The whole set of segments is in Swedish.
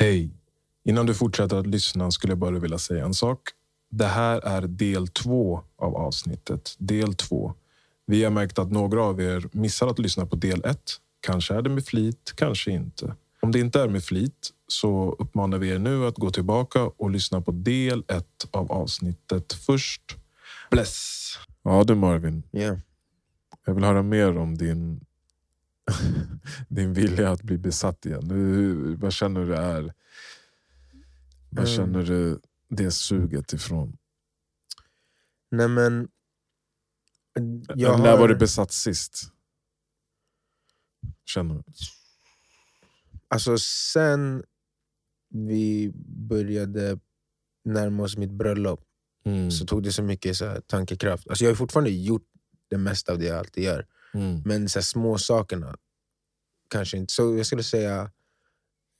Hej! Innan du fortsätter att lyssna skulle jag bara vilja säga en sak. Det här är del två av avsnittet. Del två. Vi har märkt att några av er missar att lyssna på del ett. Kanske är det med flit, kanske inte. Om det inte är med flit så uppmanar vi er nu att gå tillbaka och lyssna på del ett av avsnittet först. Bless! Ja du Marvin, Yeah. jag vill höra mer om din, din vilja att bli besatt igen. Hur, vad känner du är... Vad Mm. känner du det suget ifrån? Nej men... Jag När har, var du besatt sist? Känner du? alltså sen vi började närma oss mitt bröllop Mm. så tog det så mycket så här, tankekraft. Alltså jag har fortfarande gjort det mesta av det jag alltid gör. Mm. Men så här, små sakerna kanske inte. Så jag skulle säga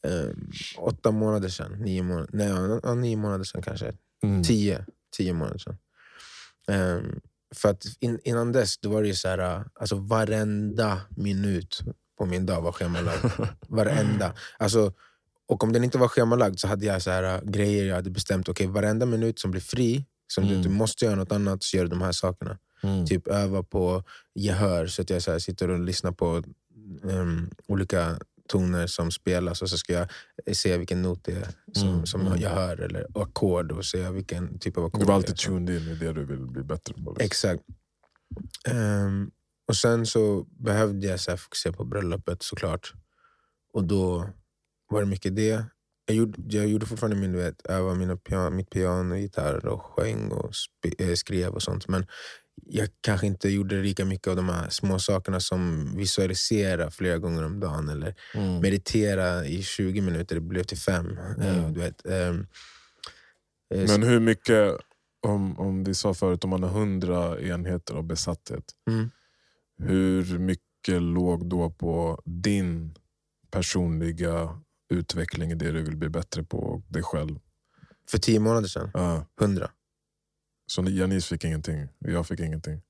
ehm, åtta månader sedan. Nio månader, nej, ja, nio månader sedan kanske. Mm. Tio, tio månader sedan. Ehm, för att in, innan dess då var det så här, alltså varenda minut på min dag var schemalagd. Varenda. Alltså, och om den inte var schemalagd så hade jag så här, grejer jag hade bestämt. Okej, varenda minut som blir fri, som du Mm. inte måste göra något annat, så gör du de här sakerna. Mm. Typ öva på gehör, så att jag så här, sitter och lyssnar på ehm, olika toner som spelas och så ska jag se vilken not det är som, Mm, som mm. jag hör, eller ackord och se vilken typ av ackord Du var alltid tuned in i det du vill bli bättre på. liksom. Exakt. Ehm, och sen så behövde jag så fokusera på bröllopet såklart. Och då var det mycket det. Jag gjorde, jag gjorde fortfarande min, du vet, öva mina pian, mitt piano, gitarr och sjöng och eh, skrev och sånt. Men jag kanske inte gjorde lika mycket av de här små sakerna som visualisera flera gånger om dagen eller Mm. meditera i 20 minuter, det blev till fem. Eh, Mm. du vet, ehm, eh, Men hur mycket, om, om vi sa förut, om man har 100 enheter av besatthet. Mm. Hur mycket låg då på din personliga utveckling i det du vill bli bättre på dig själv? för tio månader sedan, Ja. 100. Så ni- Janice fick ingenting, jag fick ingenting.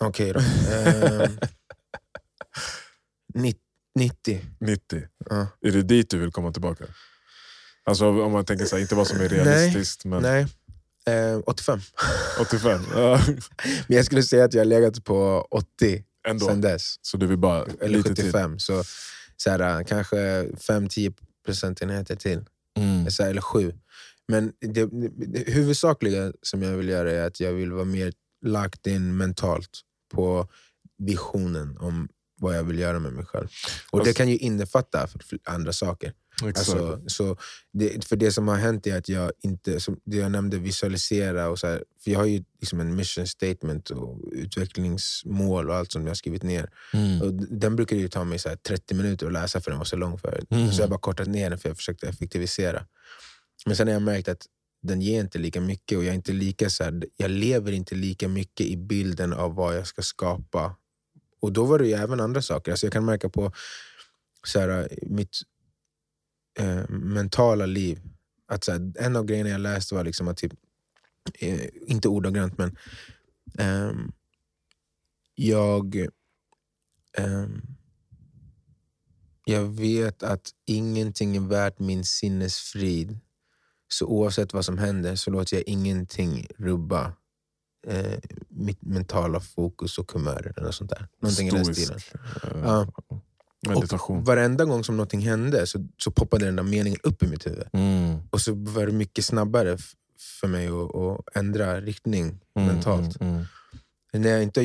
Okej då. Ehm, nitt- 90. 90. Ja. Är det dit du vill komma tillbaka? Alltså om man tänker så här, inte vad som är realistiskt, men Nej. Ehm, 85. 85. Ja, Men jag skulle säga att jag har legat på 80 ändå. sen dess. Så du vill bara Eller lite till? 75. Så, så här, kanske 5-10 procentenheter till. Mm. Så här, eller 7. Men det, det, huvudsakliga som jag vill göra är att jag vill vara mer lagt in mentalt på visionen om vad jag vill göra med mig själv. Och Det Alltså- kan ju innefatta andra saker. Alltså, så det, för det som har hänt är att jag inte, som det jag nämnde, visualisera. Och så här, för Jag har ju liksom en mission statement och utvecklingsmål och allt som jag har skrivit ner. Mm. Och den brukade ju ta mig så här 30 minuter att läsa för den var så lång förut. Mm. Så jag har bara kortat ner den för jag försökte effektivisera. Men sen har jag märkt att den ger inte lika mycket och jag, är inte lika så här, jag lever inte lika mycket i bilden av vad jag ska skapa. Och då var det ju även andra saker. Alltså jag kan märka på så här, mitt eh, mentala liv. Att så här, en av grejerna jag läste var liksom att, typ, eh, inte ordagrant men eh, jag ehm, jag vet att ingenting är värt min sinnesfrid. Så oavsett vad som händer så låter jag ingenting rubba eh, mitt mentala fokus och humör. Eller något sånt där. Någonting i den Stoisk, stilen. eh, Ja. Meditation. Och varenda gång som någonting hände så, så poppade den där meningen upp i mitt huvud. Mm. Och så var det mycket snabbare för mig att, att ändra riktning Mm, mentalt. Mm, mm. När, jag inte,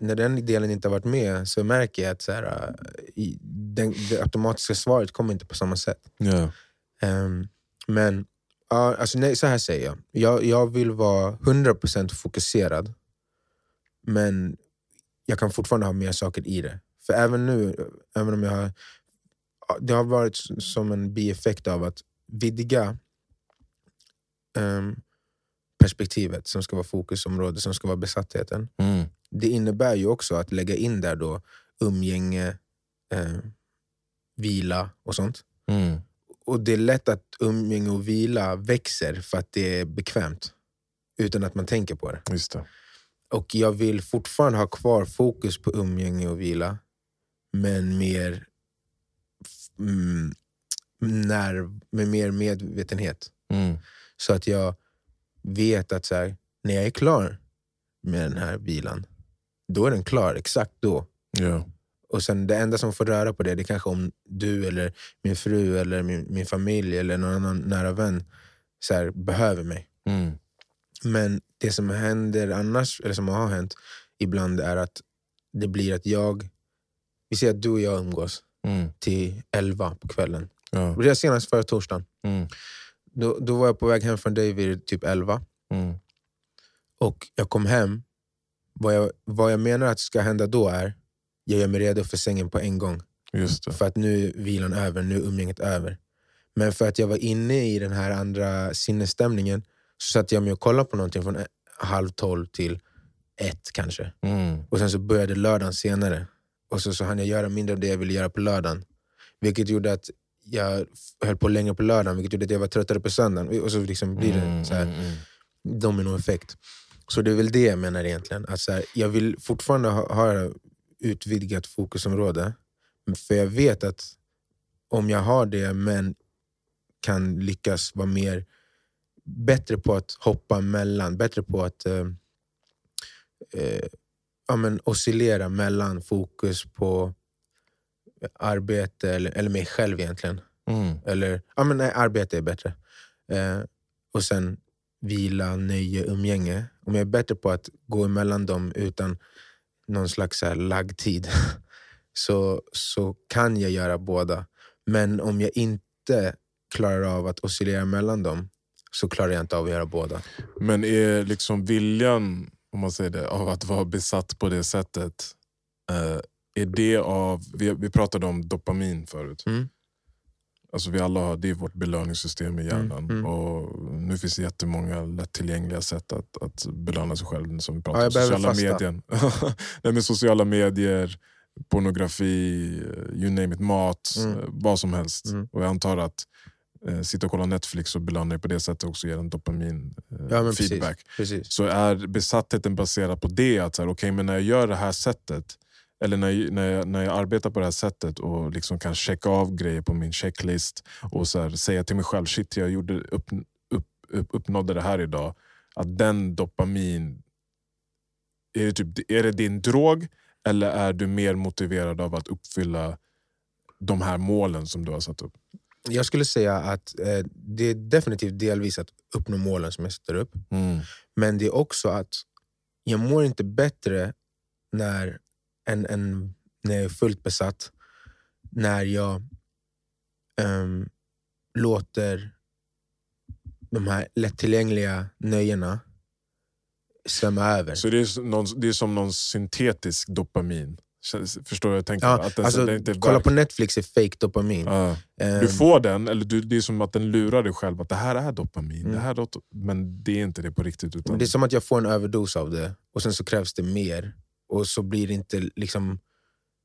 när den delen inte har varit med så märker jag att så här, i- den, det automatiska svaret kommer inte på samma sätt. Ja. Ehm, men ja, alltså, nej, så här säger jag. jag. Jag vill vara 100% fokuserad. Men jag kan fortfarande ha mer saker i det. För även nu, även om jag har... Det har varit som en bieffekt av att vidga ehm, perspektivet som ska vara fokusområdet, som ska vara besattheten. Mm. Det innebär ju också att lägga in där då umgänge, eh, vila och sånt. Mm. Och det är lätt att umgänge och vila växer för att det är bekvämt. Utan att man tänker på det. Just det. Och jag vill fortfarande ha kvar fokus på umgänge och vila. Men mer mm, när, med mer medvetenhet. Mm. Så att jag vet att så här, när jag är klar med den här vilan, då är den klar exakt då. Ja. Och sen Det enda som får röra på det, det är kanske om du, eller min fru, eller min, min familj eller någon annan nära vän så här, behöver mig. Mm. Men det som händer annars, eller som har hänt ibland, är att det blir att jag... Vi säger att du och jag umgås Mm. till elva på kvällen. Ja. Det var senast förra torsdagen. Mm. Då, då var jag på väg hem från dig vid typ elva. Mm. Och jag kom hem. Vad jag, vad jag menar att ska hända då är jag gör mig redo för sängen på en gång. För att nu är vilan över, nu är umgänget över. Men för att jag var inne i den här andra sinnesstämningen så satt jag med och kollade på någonting från eh, halv tolv till ett kanske. Mm. Och sen så började lördagen senare. Och så, så hann jag göra mindre av det jag ville göra på lördagen. Vilket gjorde att jag höll på längre på lördagen, vilket gjorde att jag var tröttare på söndagen. Och så liksom blir det Mm, så här mm, mm. dominoeffekt. Så det är väl det jag menar egentligen. Att så här, jag vill fortfarande ha, ha utvidgat fokusområde. För jag vet att om jag har det men kan lyckas vara mer bättre på att hoppa mellan, bättre på att eh, eh, ja, men oscillera mellan fokus på arbete eller, eller mig själv egentligen. Mm. Eller, ja men nej, arbete är bättre. Eh, och sen vila, nöje, umgänge. Om jag är bättre på att gå emellan dem utan någon slags så här laggtid så, så kan jag göra båda. Men om jag inte klarar av att oscillera mellan dem så klarar jag inte av att göra båda. Men är liksom viljan om man säger det, av att vara besatt på det sättet, eh, är det av... Vi, vi pratade om dopamin förut. Mm. Alltså vi alla har, det är vårt belöningssystem i hjärnan. Mm, mm. Och nu finns det jättemånga lättillgängliga sätt att, att belöna sig själv. Som vi Ja, pratar jag om. Sociala medier. Nej, men sociala medier, pornografi, you name it, mat, Mm. eh, vad som helst. Mm. Och jag antar att eh, sitta och kolla Netflix och belöna dig på det sättet också ger en dopamin eh, Ja, precis. Precis. Så är besattheten baserad på det, att så här, okay, men när jag gör det här sättet, eller när jag, när, jag, när jag arbetar på det här sättet och liksom kan checka av grejer på min checklist och så här, säga till mig själv, shit jag gjorde, upp, uppnådde det här idag. Att den dopamin, är det, typ, är det din drog eller är du mer motiverad av att uppfylla de här målen som du har satt upp? Jag skulle säga att eh, det är definitivt delvis att uppnå målen som jag sätter upp. Mm. Men det är också att jag mår inte bättre när, än, än när jag är fullt besatt. När jag ehm, låter de här lättillgängliga nöjena svämma över. Så det är, någon, det är som någon syntetisk dopamin. Förstår du vad jag tänker? Ja, att den, alltså, den inte kolla på Netflix är fake dopamin. Ja. Ehm, Du får den, eller du, det är som att den lurar dig själv att det här är dopamin. Mm. Det här är men det är inte det på riktigt. Utan, Men Det är som att jag får en överdos av det och sen så krävs det mer. Och så blir inte liksom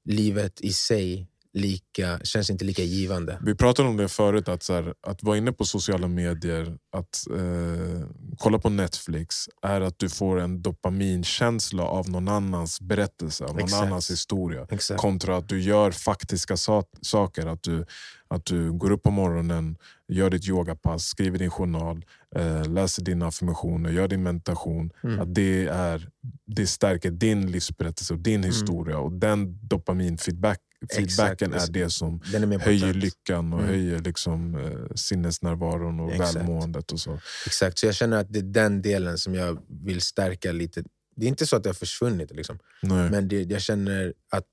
livet i sig lika, känns inte lika givande. Vi pratade om det förut, att, så här, att vara inne på sociala medier, att eh, kolla på Netflix, är att du får en dopaminkänsla av någon annans berättelse, av någon Exakt. annans historia. Exakt. Kontra att du gör faktiska sa- saker. Att du, att du går upp på morgonen, gör ditt yogapass, skriver din journal, eh, läser dina affirmationer, gör din meditation. Mm. Att det, är, det stärker din livsberättelse och din historia. Och den dopaminfeedback feedbacken Exakt. är det som är höjer lyckan och Mm. höjer liksom, eh, sinnesnärvaron och Exakt. välmåendet. och så. Exakt, så jag känner att det är den delen som jag vill stärka lite. Det är inte så att det har försvunnit, liksom. Nej. men det, jag känner att...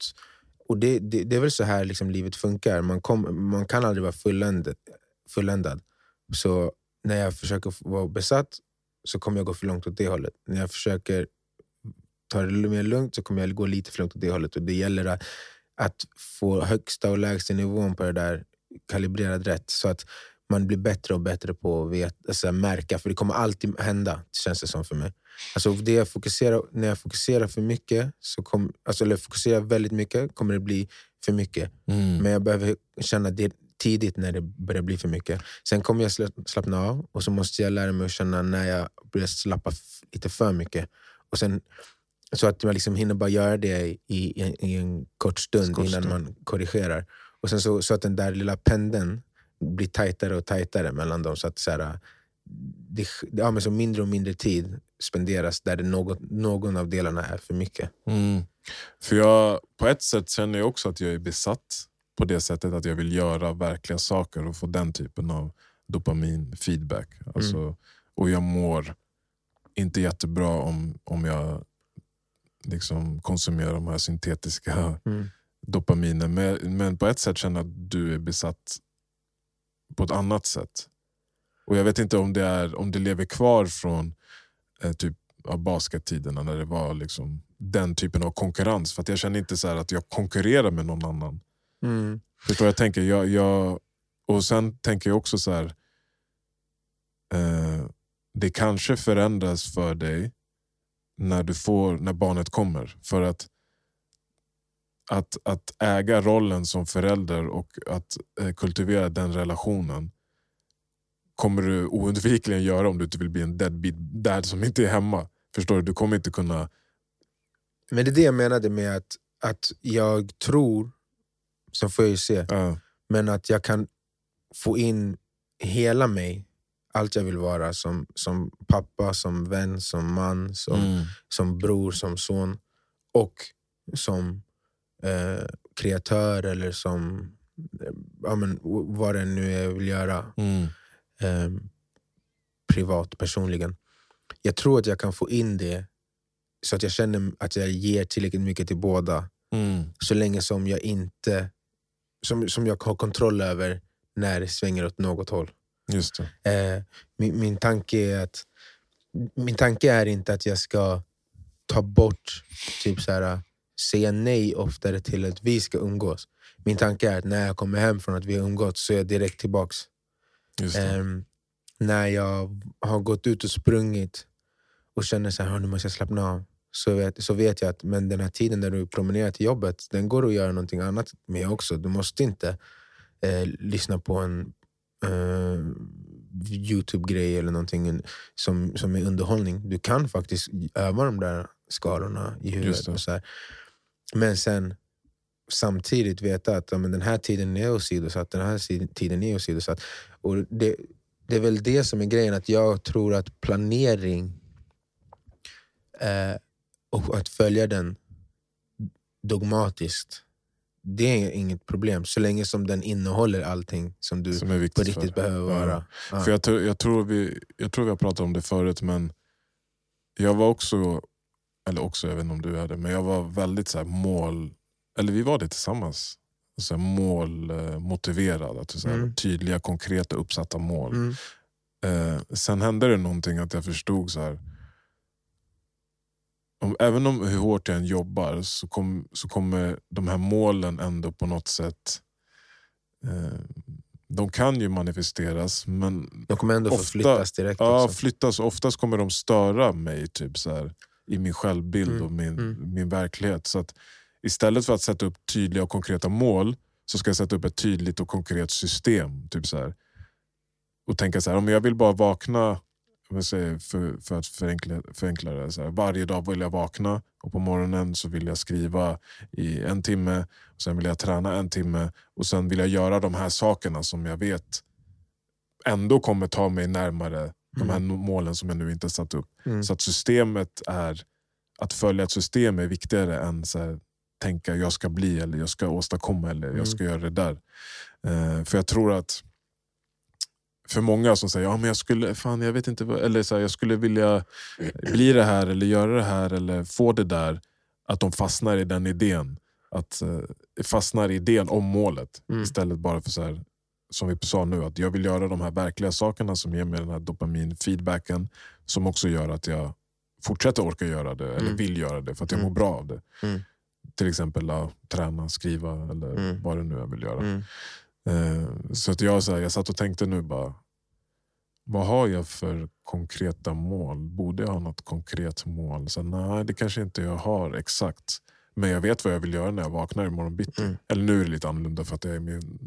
Och det, det, det är väl så här liksom livet funkar. Man, kom, man kan aldrig vara fulländad, fulländad. Så när jag försöker vara besatt så kommer jag gå för långt åt det hållet. När jag försöker ta det mer lugnt så kommer jag gå lite för långt åt det hållet. Och det gäller att, att få högsta och lägsta nivån på det där kalibrerad rätt. Så att man blir bättre och bättre på att veta, alltså, märka. För det kommer alltid hända, känns det som för mig. Alltså det jag fokuserar, när jag fokuserar för mycket, så kom, alltså, eller fokuserar väldigt mycket, kommer det bli för mycket. Mm. Men jag behöver känna det tidigt när det börjar bli för mycket. Sen kommer jag sla- slappna av och så måste jag lära mig att känna när jag börjar slappa lite för mycket. Och sen, så att man liksom hinner bara göra det i, i, i en kort stund Kort innan stund. man korrigerar. Och sen så, så att den där lilla pendeln blir tajtare och tajtare mellan dem. Så att så här, det, ja, men så mindre och mindre tid spenderas där det något, någon av delarna är för mycket. Mm. För jag, På ett sätt känner jag också att jag är besatt på det sättet att jag vill göra verkliga saker och få den typen av dopamin-feedback. Alltså, mm. Och jag mår inte jättebra om, om jag liksom konsumerar de här syntetiska mm. dopaminen. Men, men på ett sätt känner jag att du är besatt på ett annat sätt. Och Jag vet inte om det, är, om det lever kvar från eh, typ av baskettiderna när det var liksom den typen av konkurrens. För jag känner inte så att jag konkurrerar med någon annan. Mm. Förstår jag tänker? Jag, jag, och sen tänker jag också så här, eh, det kanske förändras för dig när, du får, när barnet kommer. För att, att, att äga rollen som förälder och att eh, kultivera den relationen kommer du oundvikligen göra om du inte vill bli en deadbeat dad som inte är hemma. Förstår du? Du kommer inte kunna... Men det är det jag menade med att, att jag tror, så får jag ju se, uh. men att jag kan få in hela mig, allt jag vill vara som, som pappa, som vän, som man, som, mm. som bror, som son och som eh, kreatör eller som ja, men, vad det nu är jag vill göra. Mm eh, privat, personligen. Jag tror att jag kan få in det så att jag känner att jag ger tillräckligt mycket till båda. Mm. Så länge som jag inte som, som jag har kontroll över när det svänger åt något håll. Just eh, min, min, tanke är att min tanke är inte att jag ska ta bort, typ så här, säga nej oftare till att vi ska umgås. Min tanke är att när jag kommer hem från att vi har umgåtts så är jag direkt tillbaks Um, när jag har gått ut och sprungit och känner att nu måste jag slappna av, så vet, så vet jag att men den här tiden när du promenerar till jobbet, den går att göra någonting annat med också. Du måste inte eh, lyssna på en eh, Youtube-grej eller någonting som, som är underhållning. Du kan faktiskt öva de där skalorna i huvudet. Och så här. Men sen samtidigt veta att ja, men den här tiden är åsidosatt, den här tiden är åsidosatt. Och det, det är väl det som är grejen, att jag tror att planering eh, och att följa den dogmatiskt, det är inget problem så länge som den innehåller allting som du som på riktigt behöver vara. Ja. För jag, jag, tror vi, jag tror vi har pratat om det förut, men jag var också, eller också, jag vet inte om du är det, men jag var väldigt så mål eller vi var det tillsammans. Så här, målmotiverad, att så här, mm. tydliga, konkreta, uppsatta mål. Mm. Eh, sen hände det någonting att jag förstod så här, om, även om hur hårt jag än jobbar så, kom, så kommer de här målen ändå på något sätt eh, de kan ju manifesteras men de kommer ändå ofta, flyttas direkt. Ja, också. flyttas. Oftast kommer de störa mig typ så här, i min självbild mm. och min, mm. min verklighet. Så att istället för att sätta upp tydliga och konkreta mål så ska jag sätta upp ett tydligt och konkret system. Typ så här. Och tänka så här, om jag vill bara vakna, säger, för, för att förenkla, förenkla det, så här, varje dag vill jag vakna och på morgonen så vill jag skriva i en timme, och sen vill jag träna en timme och sen vill jag göra de här sakerna som jag vet ändå kommer ta mig närmare de här mm. målen som jag nu inte satt upp. Mm. Så att systemet är, att följa ett system är viktigare än så här, tänka jag ska bli eller jag ska åstadkomma eller jag ska mm. göra det där. Uh, för jag tror att för många som säger ja, men jag skulle fan, jag vet inte eller så här, jag skulle vilja bli det här eller göra det här eller få det där. Att de fastnar i den idén. Att uh, fastnar i idén om målet mm. istället bara för så här, som vi sa nu, att jag vill göra de här verkliga sakerna som ger mig den här dopaminfeedbacken som också gör att jag fortsätter orka göra det, eller mm. vill göra det för att jag mm. mår bra av det. Mm till exempel ja, träna, skriva eller mm. vad det nu jag vill göra. Mm. Eh, så att jag, så här, jag satt och tänkte nu bara, vad har jag för konkreta mål? Borde jag ha något konkret mål? Så, nej, det kanske inte jag har exakt. Men jag vet vad jag vill göra när jag vaknar imorgon bitti. Mm. Eller nu är det lite annorlunda för att jag är i min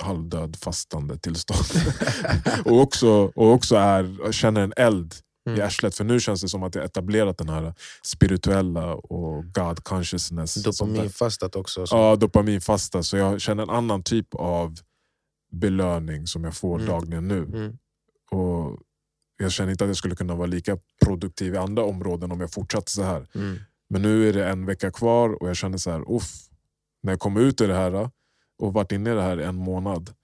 halvdöd fastande tillstånd. och, också, och också är, känner en eld mm. i arslet. För nu känns det som att jag etablerat den här spirituella och God consciousness. Dopaminfastat också. Så. Ja, dopaminfasta. Så jag känner en annan typ av belöning som jag får Mm. dagligen nu. Mm. Och Jag känner inte att jag skulle kunna vara lika produktiv i andra områden om jag fortsatte så här. Mm. Men nu är det en vecka kvar och jag känner så här, uff, när jag kommer ut i det här och varit inne i det här en månad,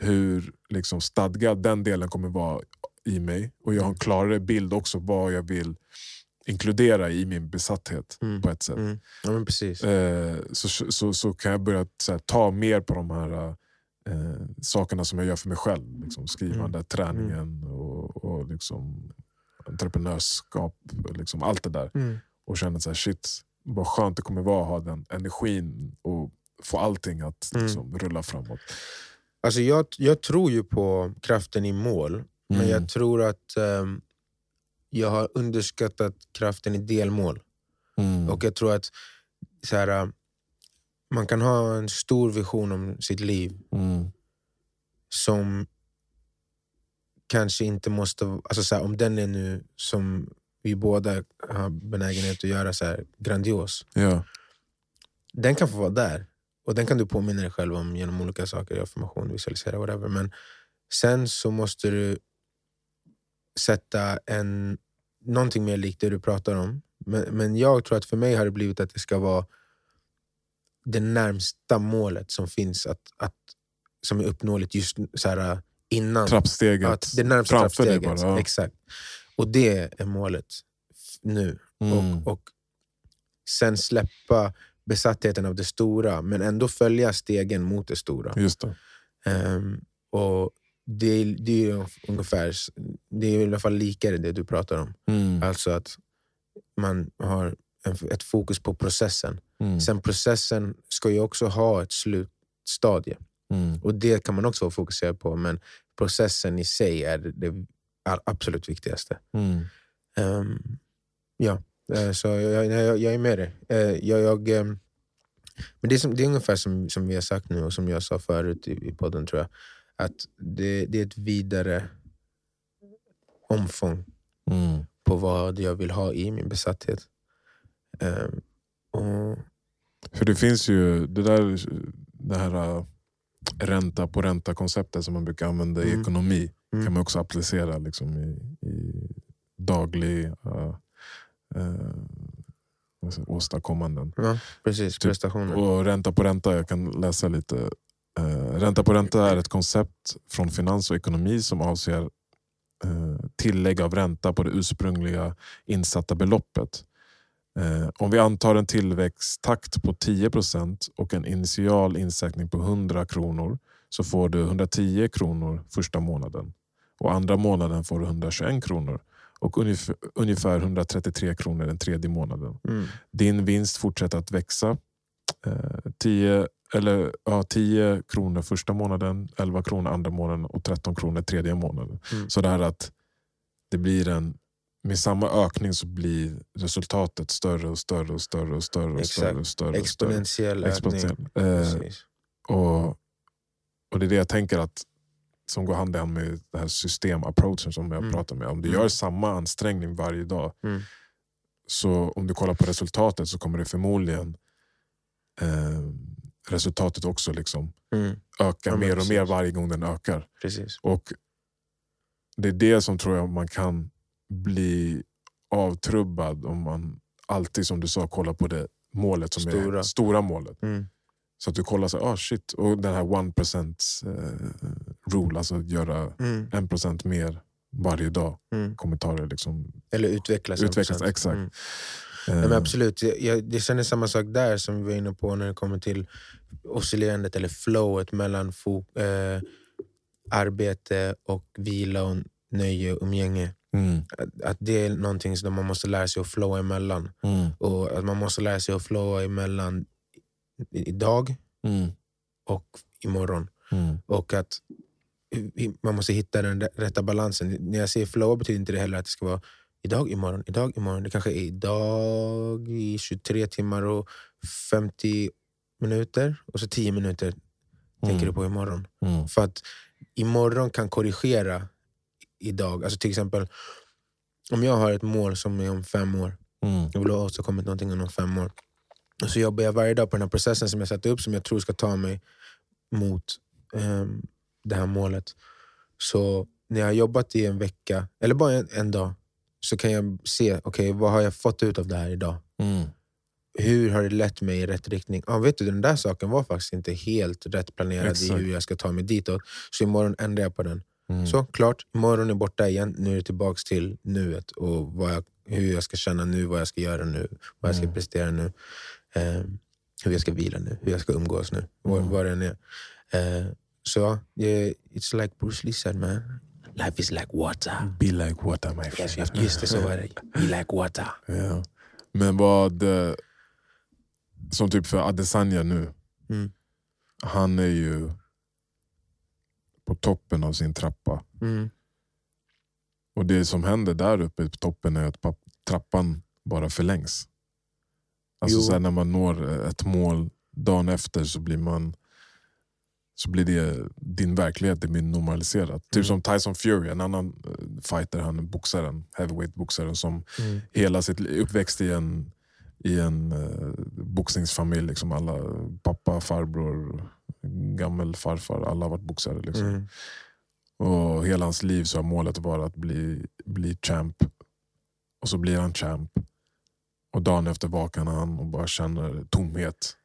hur liksom stadgad den delen kommer vara i mig. Och jag har en klarare bild också vad jag vill inkludera i min besatthet Mm. på ett sätt. Mm. Ja, precis. Eh, så, så, så kan jag börja här, ta mer på de här eh, sakerna som jag gör för mig själv. Liksom, skrivande, träningen och, och liksom, entreprenörskap. Liksom, allt det där. Mm. Och känner så här, shit, vad skönt det kommer vara att ha den energin och få allting att Mm. liksom, rulla framåt. Alltså jag, jag tror ju på kraften i mål, men Mm. jag tror att ehm, jag har underskattat kraften i delmål. Mm. Och jag tror att så här, äh, man kan ha en stor vision om sitt liv Mm. som kanske inte måste... Alltså så här, om den är nu som vi båda har benägenhet att göra så här, grandios. Ja. Den kan få vara där. Och den kan du påminna dig själv om genom olika saker, affirmation, visualisera, whatever. Men sen så måste du sätta en, någonting mer likt det du pratar om. Men, men jag tror att för mig har det blivit att det ska vara det närmsta målet som finns, att, att, som är uppnåeligt just så här, innan. Trappsteget Att det närmsta framför trappsteget. bara. Ja. Exakt. Och det är målet nu. Mm. Och, och sen släppa besattheten av det stora, men ändå följa stegen mot det stora. Just det. Ehm, och det, är- det är ungefär, det är i alla fall likare det du pratar om. Mm. Alltså att man har en, ett fokus på processen. Mm. Sen processen ska ju också ha ett slutstadie. Mm. Och det kan man också vara fokuserad på, men processen i sig är det absolut viktigaste. Ehm, ja, eh, så jag, jag, jag är med dig. Eh, jag, jag, ehm, men det är, som, det är ungefär som, som vi har sagt nu och som jag sa förut i, i podden tror jag. Att det, det är ett vidare omfång Mm. på vad jag vill ha i min besatthet. Ehm, och, För det finns ju det där det här äh, ränta på ränta-konceptet som man brukar använda i Mm. ekonomi. Mm. kan man också applicera liksom i, i daglig vad säger, åstadkommanden. ja, precis. Typ, Prestationer. Och ränta på ränta, jag kan läsa lite. Ränta på ränta är ett koncept från finans och ekonomi som avser eh, tillägg av ränta på det ursprungliga insatta beloppet. Eh, om vi antar en tillväxttakt på 10% och en initial insättning på 100 kronor så får du 110 kronor första månaden. Och andra månaden får du 121 kronor och ungefär, ungefär 133 kronor den tredje månaden. Mm. Din vinst fortsätter att växa. Eh, 10, eller, ja, 10 kronor första månaden, 11 kronor andra månaden och 13 kronor tredje månaden. Mm. Så det här att det blir en, med samma ökning så blir resultatet större och större och större och större. Och Exakt. större, och större, och större. Exponentiell ökning. Eh, och, och det är det jag tänker att som går hand i hand med den här systemapproachen som jag Mm. pratar med. Om du Mm. gör samma ansträngning varje dag Mm. så om du kollar på resultatet så kommer det förmodligen eh, resultatet också liksom Mm. öka Ja, mer och precis. mer varje gång den ökar. Precis. Och Det är det som tror jag man kan bli avtrubbad om man alltid som du sa kollar på det målet som är Stora. stora målet. Mm. Så att du kollar så ah, shit. Och den här 1% eh, rule, alltså att göra Mm. 1% mer varje dag. Mm. Kommentarer liksom. Eller utvecklas. Utvecklas, 100%. exakt. Mm. Eh, men absolut, jag, jag, känner samma sak där som vi var inne på när det kommer till oscillerandet eller flowet mellan eh, arbete och vila och nöje och umgänge. mm, Att, att det är någonting som man måste lära sig att flowa emellan. mm, Och att man måste lära sig att flowa emellan idag mm, och imorgon. mm, Och att man måste hitta den rä- rätta balansen. När jag säger flow betyder inte det heller att det ska vara idag, imorgon, idag, imorgon. Det kanske är idag i 23 timmar och 50 minuter och så 10 minuter tänker du på imorgon. mm, För att imorgon kan korrigera idag. Alltså till exempel, om jag har ett mål som är om fem år, mm, jag vill ha åstadkommit någonting inom fem år. Och så jobbar jag varje dag på den här processen som jag satt upp som jag tror ska ta mig mot ehm, det här målet. Så när jag har jobbat i en vecka, eller bara en, en dag, så kan jag se, okay, vad har jag fått ut av det här idag? Mm. Hur har det lett mig i rätt riktning? Ah, vet du, den där saken var faktiskt inte helt rätt planerad Exakt. i hur jag ska ta mig ditåt. Så imorgon ändrar jag på den. Mm. Så klart, imorgon är borta igen. Nu är det tillbaks till nuet och vad jag, hur jag ska känna nu, vad jag ska göra nu, vad jag ska Mm. prestera nu. Eh, hur jag ska vila nu, hur jag ska umgås nu, Mm. vad det än är. Eh, så ja, yeah, it's like Bruce Lee said man. Life is like water. Be like water my friend. Yes, just det, så var det. Be like water. Ja. Men vad... eh, Som typ för Adesanya nu. Mm. Han är ju på toppen av sin trappa. Mm. Och det som händer där uppe på toppen är att trappan bara förlängs. Alltså Jo. så här, när man når eh, ett mål dagen efter så blir man så blir det din verklighet det blir normaliserat. Typ Mm. som Tyson Fury, en annan eh, fighter, han boxaren, heavyweight-boxaren som Mm. hela sitt uppväxt i en, i en uh, boxningsfamilj. Liksom alla, pappa, farbror, gammel farfar, alla har varit boxare. Liksom. Mm. Och hela hans liv så har målet varit att bli, bli champ. Och så blir han champ. Och dagen efter vaknar han och bara känner tomhet.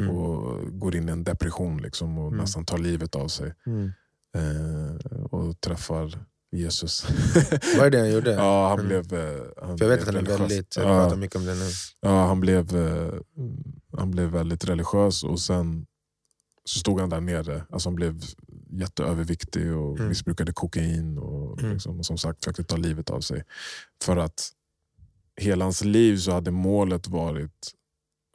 Mm. Och går in i en depression liksom och Mm. nästan tar livet av sig. Mm. Eh, och träffar Jesus. Var det det han gjorde? ja, han Mm. blev eh, han För jag vet blev att han är väldigt, jag Ja. pratar mycket om det nu. Ja, han blev, eh, han blev väldigt religiös och sen så stod han där nere. Alltså han blev jätteöverviktig och Mm. missbrukade kokain och, Mm. liksom, och som sagt försökte ta livet av sig. För att hela hans liv så hade målet varit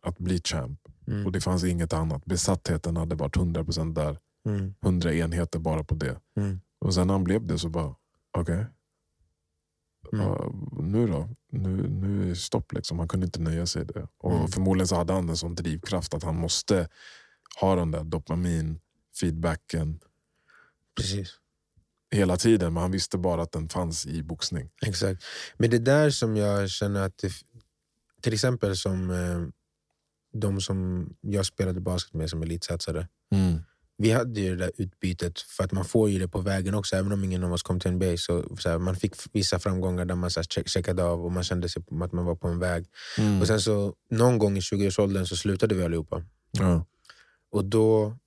att bli champ. Mm. Och det fanns inget annat. Besattheten hade varit 100% där. Mm. 100 enheter bara på det. Mm. Och sen när han blev det så bara, okej. Mm. Ja, nu då? Nu, nu är det stopp. Liksom. Han kunde inte nöja sig det. Och Mm. Förmodligen så hade han en sån drivkraft att han måste ha den där dopamin, feedbacken Precis. hela tiden. Men han visste bara att den fanns i boxning. Exakt. Men det är där som jag känner att det, till exempel som eh, de som jag spelade basket med som elitsatsare. Vi hade ju det där utbytet, för att man får ju det på vägen också. Även om ingen av oss kom till NBA så, så här, man fick vissa framgångar där man så här, check, checkade av och man kände sig att man var på en väg. Mm. Och sen så någon gång i 20-årsåldern så slutade vi allihopa. Ja. Och då,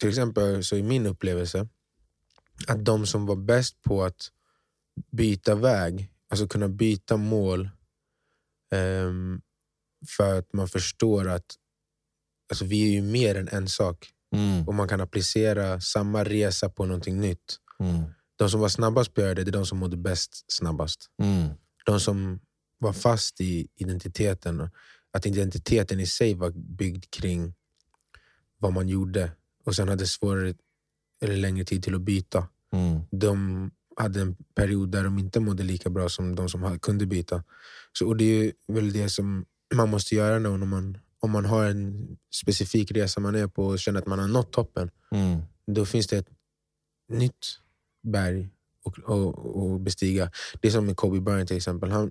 till exempel så i min upplevelse, att de som var bäst på att byta väg, alltså kunna byta mål ehm, för att man förstår att alltså vi är ju mer än en sak Mm. och man kan applicera samma resa på någonting nytt. Mm. De som var snabbast på att göra det, det är de som mådde bäst snabbast. Mm. De som var fast i identiteten, att identiteten i sig var byggd kring vad man gjorde och sen hade svårare eller längre tid till att byta. Mm. De hade en period där de inte mådde lika bra som de som kunde byta. Så, och Det är väl det som man måste göra nu när man, om man har en specifik resa man är på och känner att man har nått toppen. Mm. Då finns det ett nytt berg att bestiga. Det är som med Kobe Bryant till exempel. Han,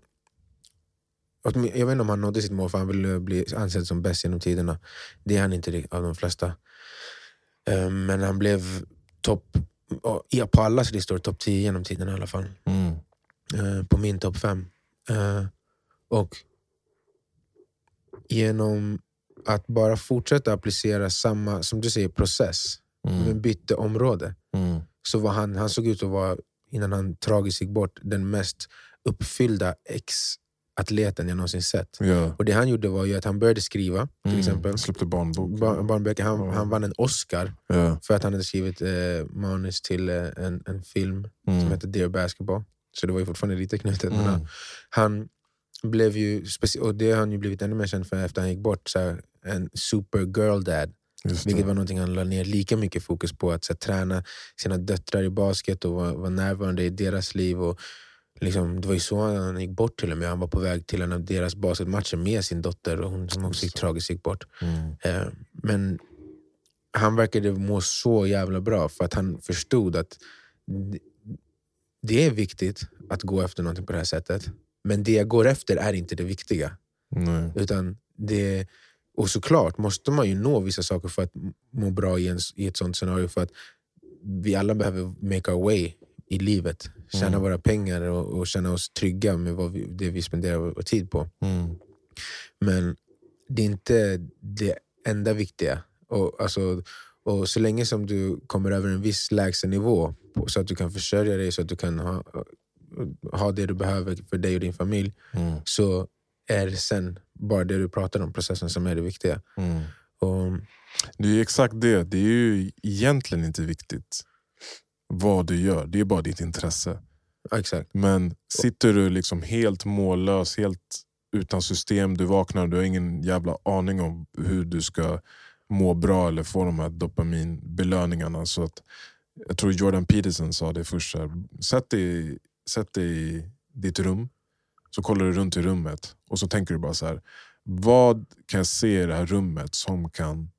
jag vet inte om han nådde sitt mål för han ville bli ansedd som bäst genom tiderna. Det är han inte av de flesta. Eh, Men han blev topp, på allas listor, topp 10 genom tiderna i alla fall. Mm. Eh, På min topp 5. Och genom att bara fortsätta applicera samma, som du säger, process, men Mm. bytte område Mm. så var han, han såg ut att vara, innan han tragiskt gick bort, den mest uppfyllda ex-atleten jag någonsin sett. Ja. Och Det han gjorde var ju att han började skriva, till Mm. exempel. Släppte barnbok. Bar, barnböcker. Han, Ja. han vann en Oscar ja. för att han hade skrivit eh, manus till eh, en, en film Mm. som heter Dear Basketball. Så det var ju fortfarande lite knutet. Men han, Mm. han blev ju, och det har han ju blivit ännu mer känd för efter han gick bort, så här, en super girl dad. Vilket var någonting han la ner lika mycket fokus på. Att så, här, träna sina döttrar i basket och vara, vara närvarande i deras liv. Och, liksom, det var ju så han gick bort till och med. Han var på väg till en av deras basketmatcher med sin dotter och hon som också gick, tragiskt gick bort. Mm. Eh, men han verkade må så jävla bra för att han förstod att det är viktigt att gå efter någonting på det här sättet. Men det jag går efter är inte det viktiga. Nej. Utan det, och såklart måste man ju nå vissa saker för att må bra i, en, i ett sånt scenario. För att vi alla behöver make our way i livet. Tjäna Mm. våra pengar och, och känna oss trygga med vad vi, det vi spenderar vår tid på. Mm. Men det är inte det enda viktiga. Och, alltså, och så länge som du kommer över en viss lägstanivå på- så att du kan försörja dig, så att du kan ha, ha det du behöver för dig och din familj, Mm. så är sen bara det du pratar om, processen, som är det viktiga. Mm. Och, Det är exakt det. Det är ju egentligen inte viktigt vad du gör. Det är bara ditt intresse. exakt. Men sitter du liksom helt mållös, helt utan system, du vaknar du har ingen jävla aning om hur du ska må bra eller få de här dopaminbelöningarna. Så att, jag tror Jordan Peterson sa det först, här, sätt, dig, sätt dig i ditt rum, så kollar du runt i rummet och så tänker du bara så här, vad kan jag se i det här rummet som, kan,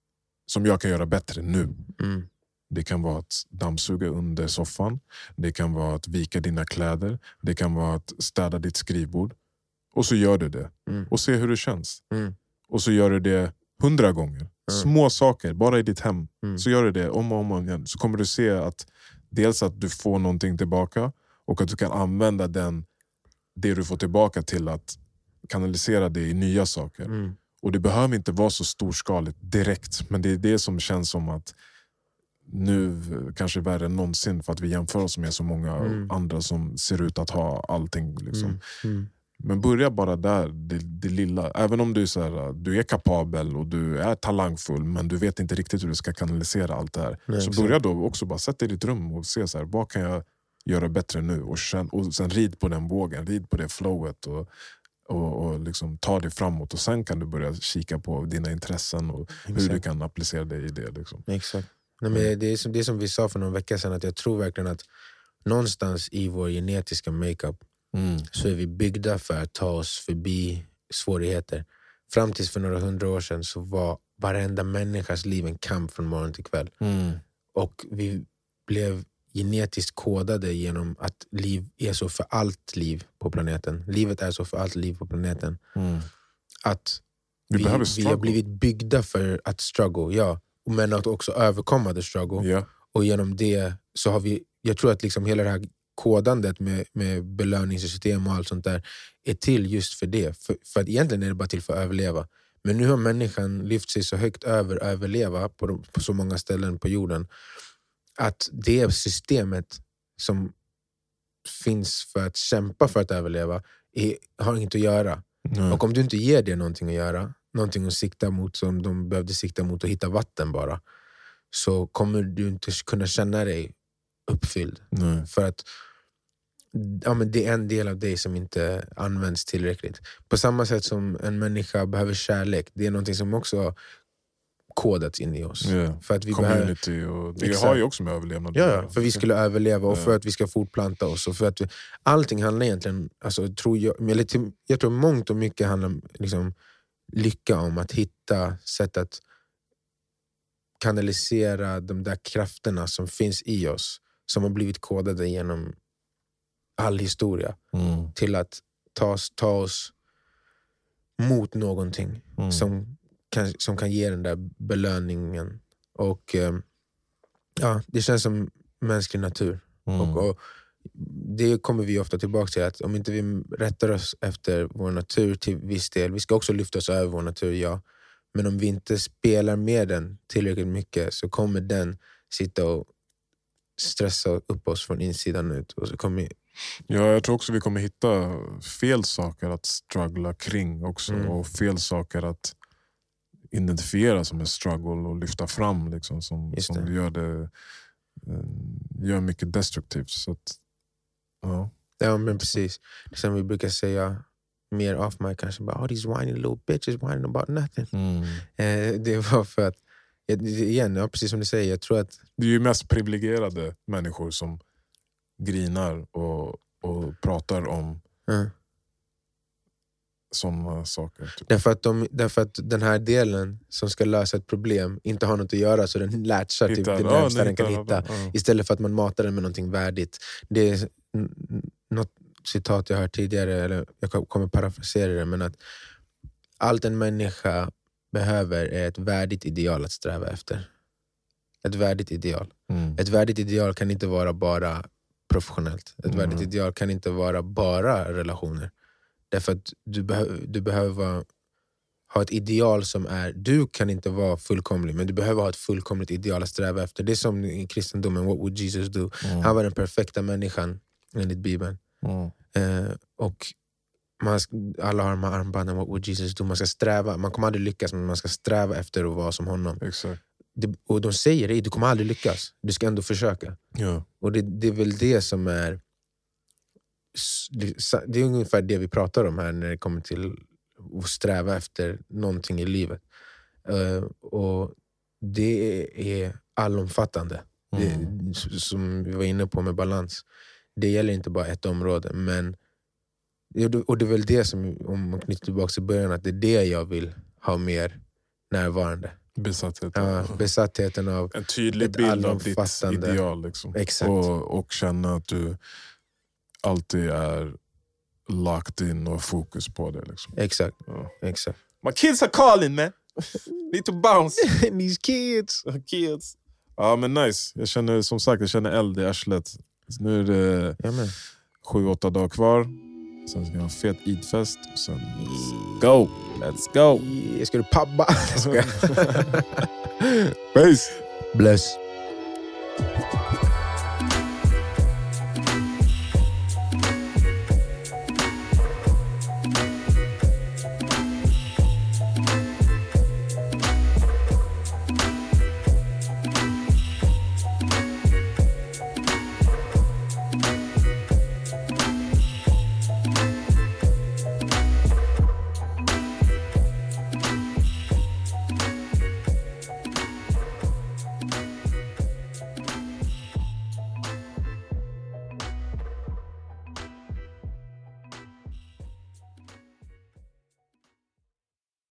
som jag kan göra bättre nu? Mm. Det kan vara att dammsuga under soffan. Det kan vara att vika dina kläder. Det kan vara att städa ditt skrivbord. Och så gör du det. Mm. Och se hur det känns. Mm. Och så gör du det hundra gånger. Små saker, bara i ditt hem. Mm. Så gör du det om och om igen. Så kommer du se att dels att du får någonting tillbaka och att du kan använda den, det du får tillbaka till att kanalisera det i nya saker. Mm. Och det behöver inte vara så storskaligt direkt, men det är det som känns som att nu kanske värre än någonsin för att vi jämför oss med så många Mm. andra som ser ut att ha allting. Liksom. Mm. Mm. Men börja bara där, det, det lilla. Även om du är, så här, du är kapabel och du är talangfull men du vet inte riktigt hur du ska kanalisera allt det här. Nej, så börja då också bara sätta dig i ditt rum och se så här, vad kan jag göra bättre nu? Och, känn, och sen rid på den vågen, rid på det flowet. Och, och, och liksom ta dig framåt. Och Sen kan du börja kika på dina intressen och hur du Exakt. kan applicera dig i det. Liksom. Exakt. Nej, men det, är som, det är som vi sa för någon vecka sedan, att jag tror verkligen att någonstans i vår genetiska makeup så är vi byggda för att ta oss förbi svårigheter. Fram tills för några hundra år sedan så var varenda människas liv en kamp från morgon till kväll. Och vi blev genetiskt kodade genom att liv är så för allt liv på planeten. Livet är så för allt liv på planeten. Att Vi, vi, vi har blivit byggda för att struggle, ja. Men att också överkomma the struggle. Ja. Och genom det så har vi, jag tror att liksom hela det här kodandet med, med belöningssystem och allt sånt där är till just för det. För, för att egentligen är det bara till för att överleva. Men nu har människan lyft sig så högt över överleva på, de, på så många ställen på jorden att det systemet som finns för att kämpa för att överleva är, har inget att göra. Nej. Och om du inte ger det någonting att göra, någonting att sikta mot som de behövde sikta mot och hitta vatten bara, så kommer du inte kunna känna dig uppfylld. Nej. För att ja, men det är en del av dig som inte används tillräckligt. På samma sätt som en människa behöver kärlek, det är någonting som också har kodats in i oss. Ja. För att vi behöver, Community och det Exakt. har ju också med överlevnad Ja, ja, för vi skulle överleva och för att vi ska fortplanta oss. Och för att vi, allting handlar egentligen, alltså, tror jag, eller till, jag tror mångt och mycket handlar om liksom, lycka om att hitta sätt att kanalisera de där krafterna som finns i oss, som har blivit kodade genom all historia, Mm. till att ta oss, ta oss mot någonting Mm. som, kan, som kan ge den där belöningen. Och eh, ja, Det känns som mänsklig natur. Mm. Och, och Det kommer vi ofta tillbaka till, att om inte vi rättar oss efter vår natur till viss del, vi ska också lyfta oss över vår natur, ja. Men om vi inte spelar med den tillräckligt mycket så kommer den sitta och stressa upp oss från insidan ut. Och så kommer, Ja, jag tror också vi kommer hitta fel saker att struggla kring också. Mm. Och fel saker att identifiera som en struggle och lyfta fram. Liksom, som Just som det. gör det eh, gör mycket destruktivt. Så att, ja. ja men precis. Som vi brukar säga mer off mic kanske, bara, oh, these whiny little bitches whining about nothing. Eh, det var för att, igen, ja, precis som du säger, jag tror att Det är ju mest privilegierade människor som grinar och, och pratar om eh, sådana saker. Typ. Därför att, de, därför att den här delen som ska lösa ett problem inte har något att göra så den latchar till Hitta- det ja, närmsta den kan hitta- ja. Istället för att man matar den med någonting värdigt. Det är något citat jag hört tidigare, eller jag ko- kommer parafrasera det, men att allt en människa behöver är ett värdigt ideal att sträva efter. Ett värdigt ideal. Mm. Ett värdigt ideal kan inte vara bara professionellt. Ett Mm. värdigt ideal kan inte vara bara relationer. Därför att du, behö- du behöver ha ett ideal som är... Du kan inte vara fullkomlig, men du behöver ha ett fullkomligt ideal att sträva efter. Det är som i kristendomen, what would Jesus do? Mm. Han var den perfekta människan enligt Bibeln. Mm. Eh, och man, alla har de här armbanden, what would Jesus do? Man ska sträva, man kommer aldrig lyckas, men man ska sträva efter att vara som honom. Exakt. Det, och de säger det, du kommer aldrig lyckas. Du ska ändå försöka. Ja. Och det, det är väl det som är... Det, det är ungefär det vi pratar om här när det kommer till att sträva efter någonting i livet. Eh, och det är allomfattande. Det, Mm. s- som vi var inne på med balans. Det gäller inte bara ett område. Men, och det är väl det som, om man knyter tillbaka till början, att det är det jag vill ha mer närvarande. Besatthet. Ja, besattheten av... En tydlig bild av ditt ideal. Liksom. Exakt. Och, och känna att du alltid är locked in och fokus på det. Liksom. Exakt. Ja. exakt. My kids are calling man! Need to bounce! These kids! kids. Ja men nice. Jag känner som sagt jag känner eld i arslet. Nu är det Ja, men. sju, åtta dagar kvar. Sen ska jag ha en fet idfest. Sen let's go! Let's go! Jag ska du pabba? Peace! Bless.